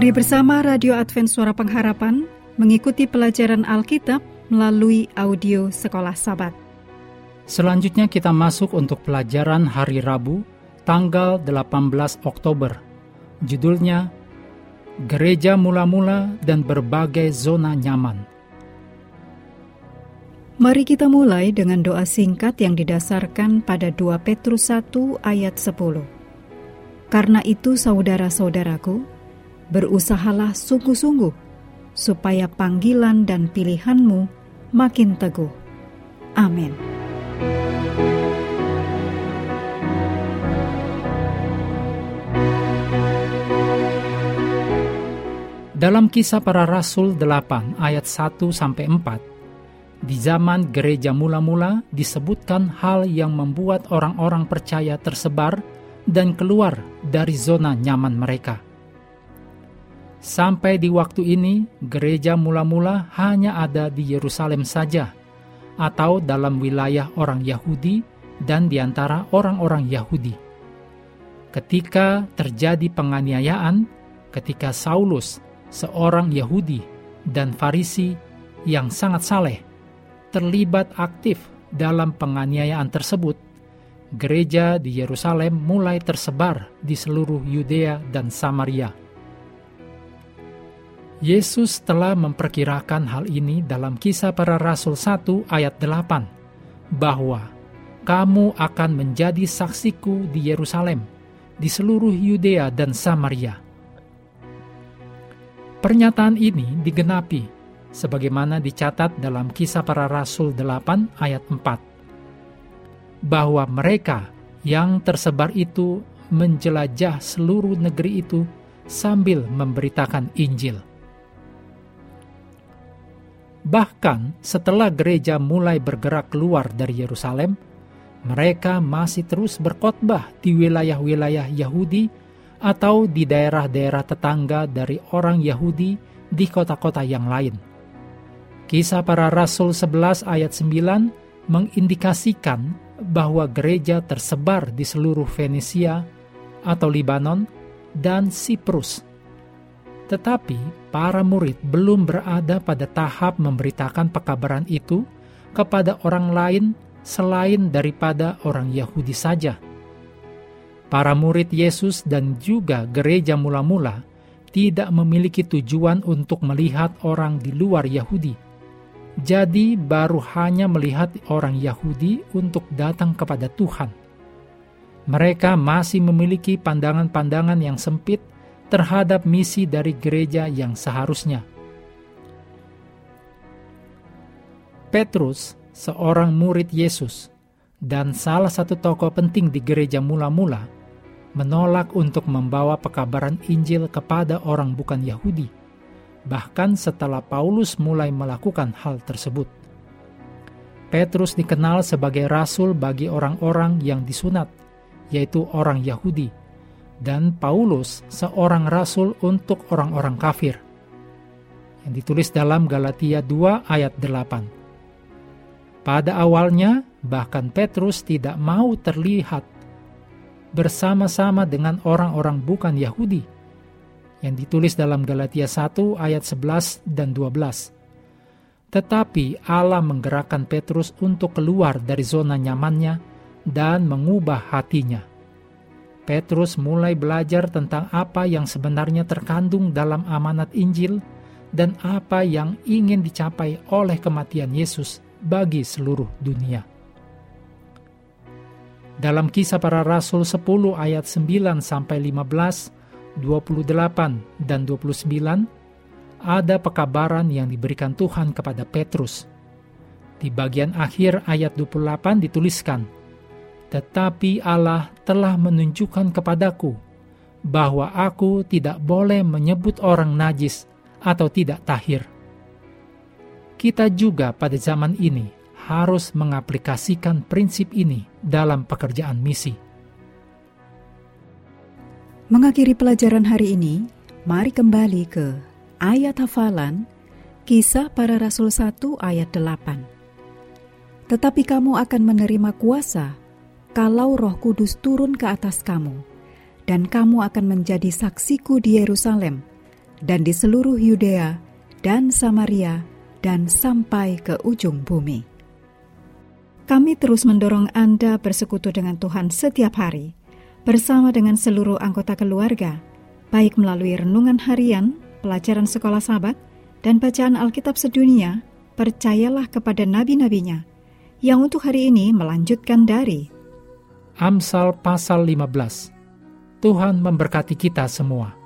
Mari bersama Radio Advent Suara Pengharapan mengikuti pelajaran Alkitab melalui audio Sekolah Sabat. Selanjutnya kita masuk untuk pelajaran hari Rabu, tanggal 18 Oktober. Judulnya Gereja Mula-Mula dan Berbagai Zona Nyaman. Mari kita mulai dengan doa singkat yang didasarkan pada 2 Petrus 1 ayat 10. Karena itu saudara-saudaraku, berusahalah sungguh-sungguh supaya panggilan dan pilihanmu makin teguh. Amin. Dalam kisah para rasul 8 ayat 1 sampai 4, di zaman gereja mula-mula disebutkan hal yang membuat orang-orang percaya tersebar dan keluar dari zona nyaman mereka. Sampai di waktu ini, gereja mula-mula hanya ada di Yerusalem saja, atau dalam wilayah orang Yahudi dan di antara orang-orang Yahudi. Ketika terjadi penganiayaan, ketika Saulus seorang Yahudi dan Farisi yang sangat saleh, terlibat aktif dalam penganiayaan tersebut, gereja di Yerusalem mulai tersebar di seluruh Yudea dan Samaria. Yesus telah memperkirakan hal ini dalam kisah para rasul 1 ayat 8, bahwa kamu akan menjadi saksiku di Yerusalem, di seluruh Yudea dan Samaria, Pernyataan ini digenapi sebagaimana dicatat dalam Kisah Para Rasul 8 ayat 4 bahwa mereka yang tersebar itu menjelajah seluruh negeri itu sambil memberitakan Injil. Bahkan setelah gereja mulai bergerak keluar dari Yerusalem, mereka masih terus berkhotbah di wilayah-wilayah Yahudi atau di daerah-daerah tetangga dari orang Yahudi di kota-kota yang lain. Kisah para Rasul 11 ayat 9 mengindikasikan bahwa gereja tersebar di seluruh Venesia atau Libanon dan Siprus. Tetapi para murid belum berada pada tahap memberitakan pekabaran itu kepada orang lain selain daripada orang Yahudi saja Para murid Yesus dan juga gereja mula-mula tidak memiliki tujuan untuk melihat orang di luar Yahudi. Jadi, baru hanya melihat orang Yahudi untuk datang kepada Tuhan. Mereka masih memiliki pandangan-pandangan yang sempit terhadap misi dari gereja yang seharusnya. Petrus, seorang murid Yesus, dan salah satu tokoh penting di gereja mula-mula, menolak untuk membawa pekabaran Injil kepada orang bukan Yahudi, bahkan setelah Paulus mulai melakukan hal tersebut. Petrus dikenal sebagai rasul bagi orang-orang yang disunat, yaitu orang Yahudi, dan Paulus seorang rasul untuk orang-orang kafir. Yang ditulis dalam Galatia 2 ayat 8. Pada awalnya, bahkan Petrus tidak mau terlihat bersama-sama dengan orang-orang bukan Yahudi yang ditulis dalam Galatia 1 ayat 11 dan 12. Tetapi Allah menggerakkan Petrus untuk keluar dari zona nyamannya dan mengubah hatinya. Petrus mulai belajar tentang apa yang sebenarnya terkandung dalam amanat Injil dan apa yang ingin dicapai oleh kematian Yesus bagi seluruh dunia. Dalam kisah para rasul 10 ayat 9 sampai 15, 28 dan 29 ada pekabaran yang diberikan Tuhan kepada Petrus. Di bagian akhir ayat 28 dituliskan, "Tetapi Allah telah menunjukkan kepadaku bahwa aku tidak boleh menyebut orang najis atau tidak tahir." Kita juga pada zaman ini harus mengaplikasikan prinsip ini dalam pekerjaan misi. Mengakhiri pelajaran hari ini, mari kembali ke ayat hafalan Kisah para Rasul 1 ayat 8. Tetapi kamu akan menerima kuasa kalau roh kudus turun ke atas kamu, dan kamu akan menjadi saksiku di Yerusalem, dan di seluruh Yudea dan Samaria dan sampai ke ujung bumi. Kami terus mendorong Anda bersekutu dengan Tuhan setiap hari, bersama dengan seluruh anggota keluarga, baik melalui renungan harian, pelajaran sekolah sahabat, dan bacaan Alkitab sedunia, percayalah kepada nabi-nabinya, yang untuk hari ini melanjutkan dari Amsal pasal 15. Tuhan memberkati kita semua.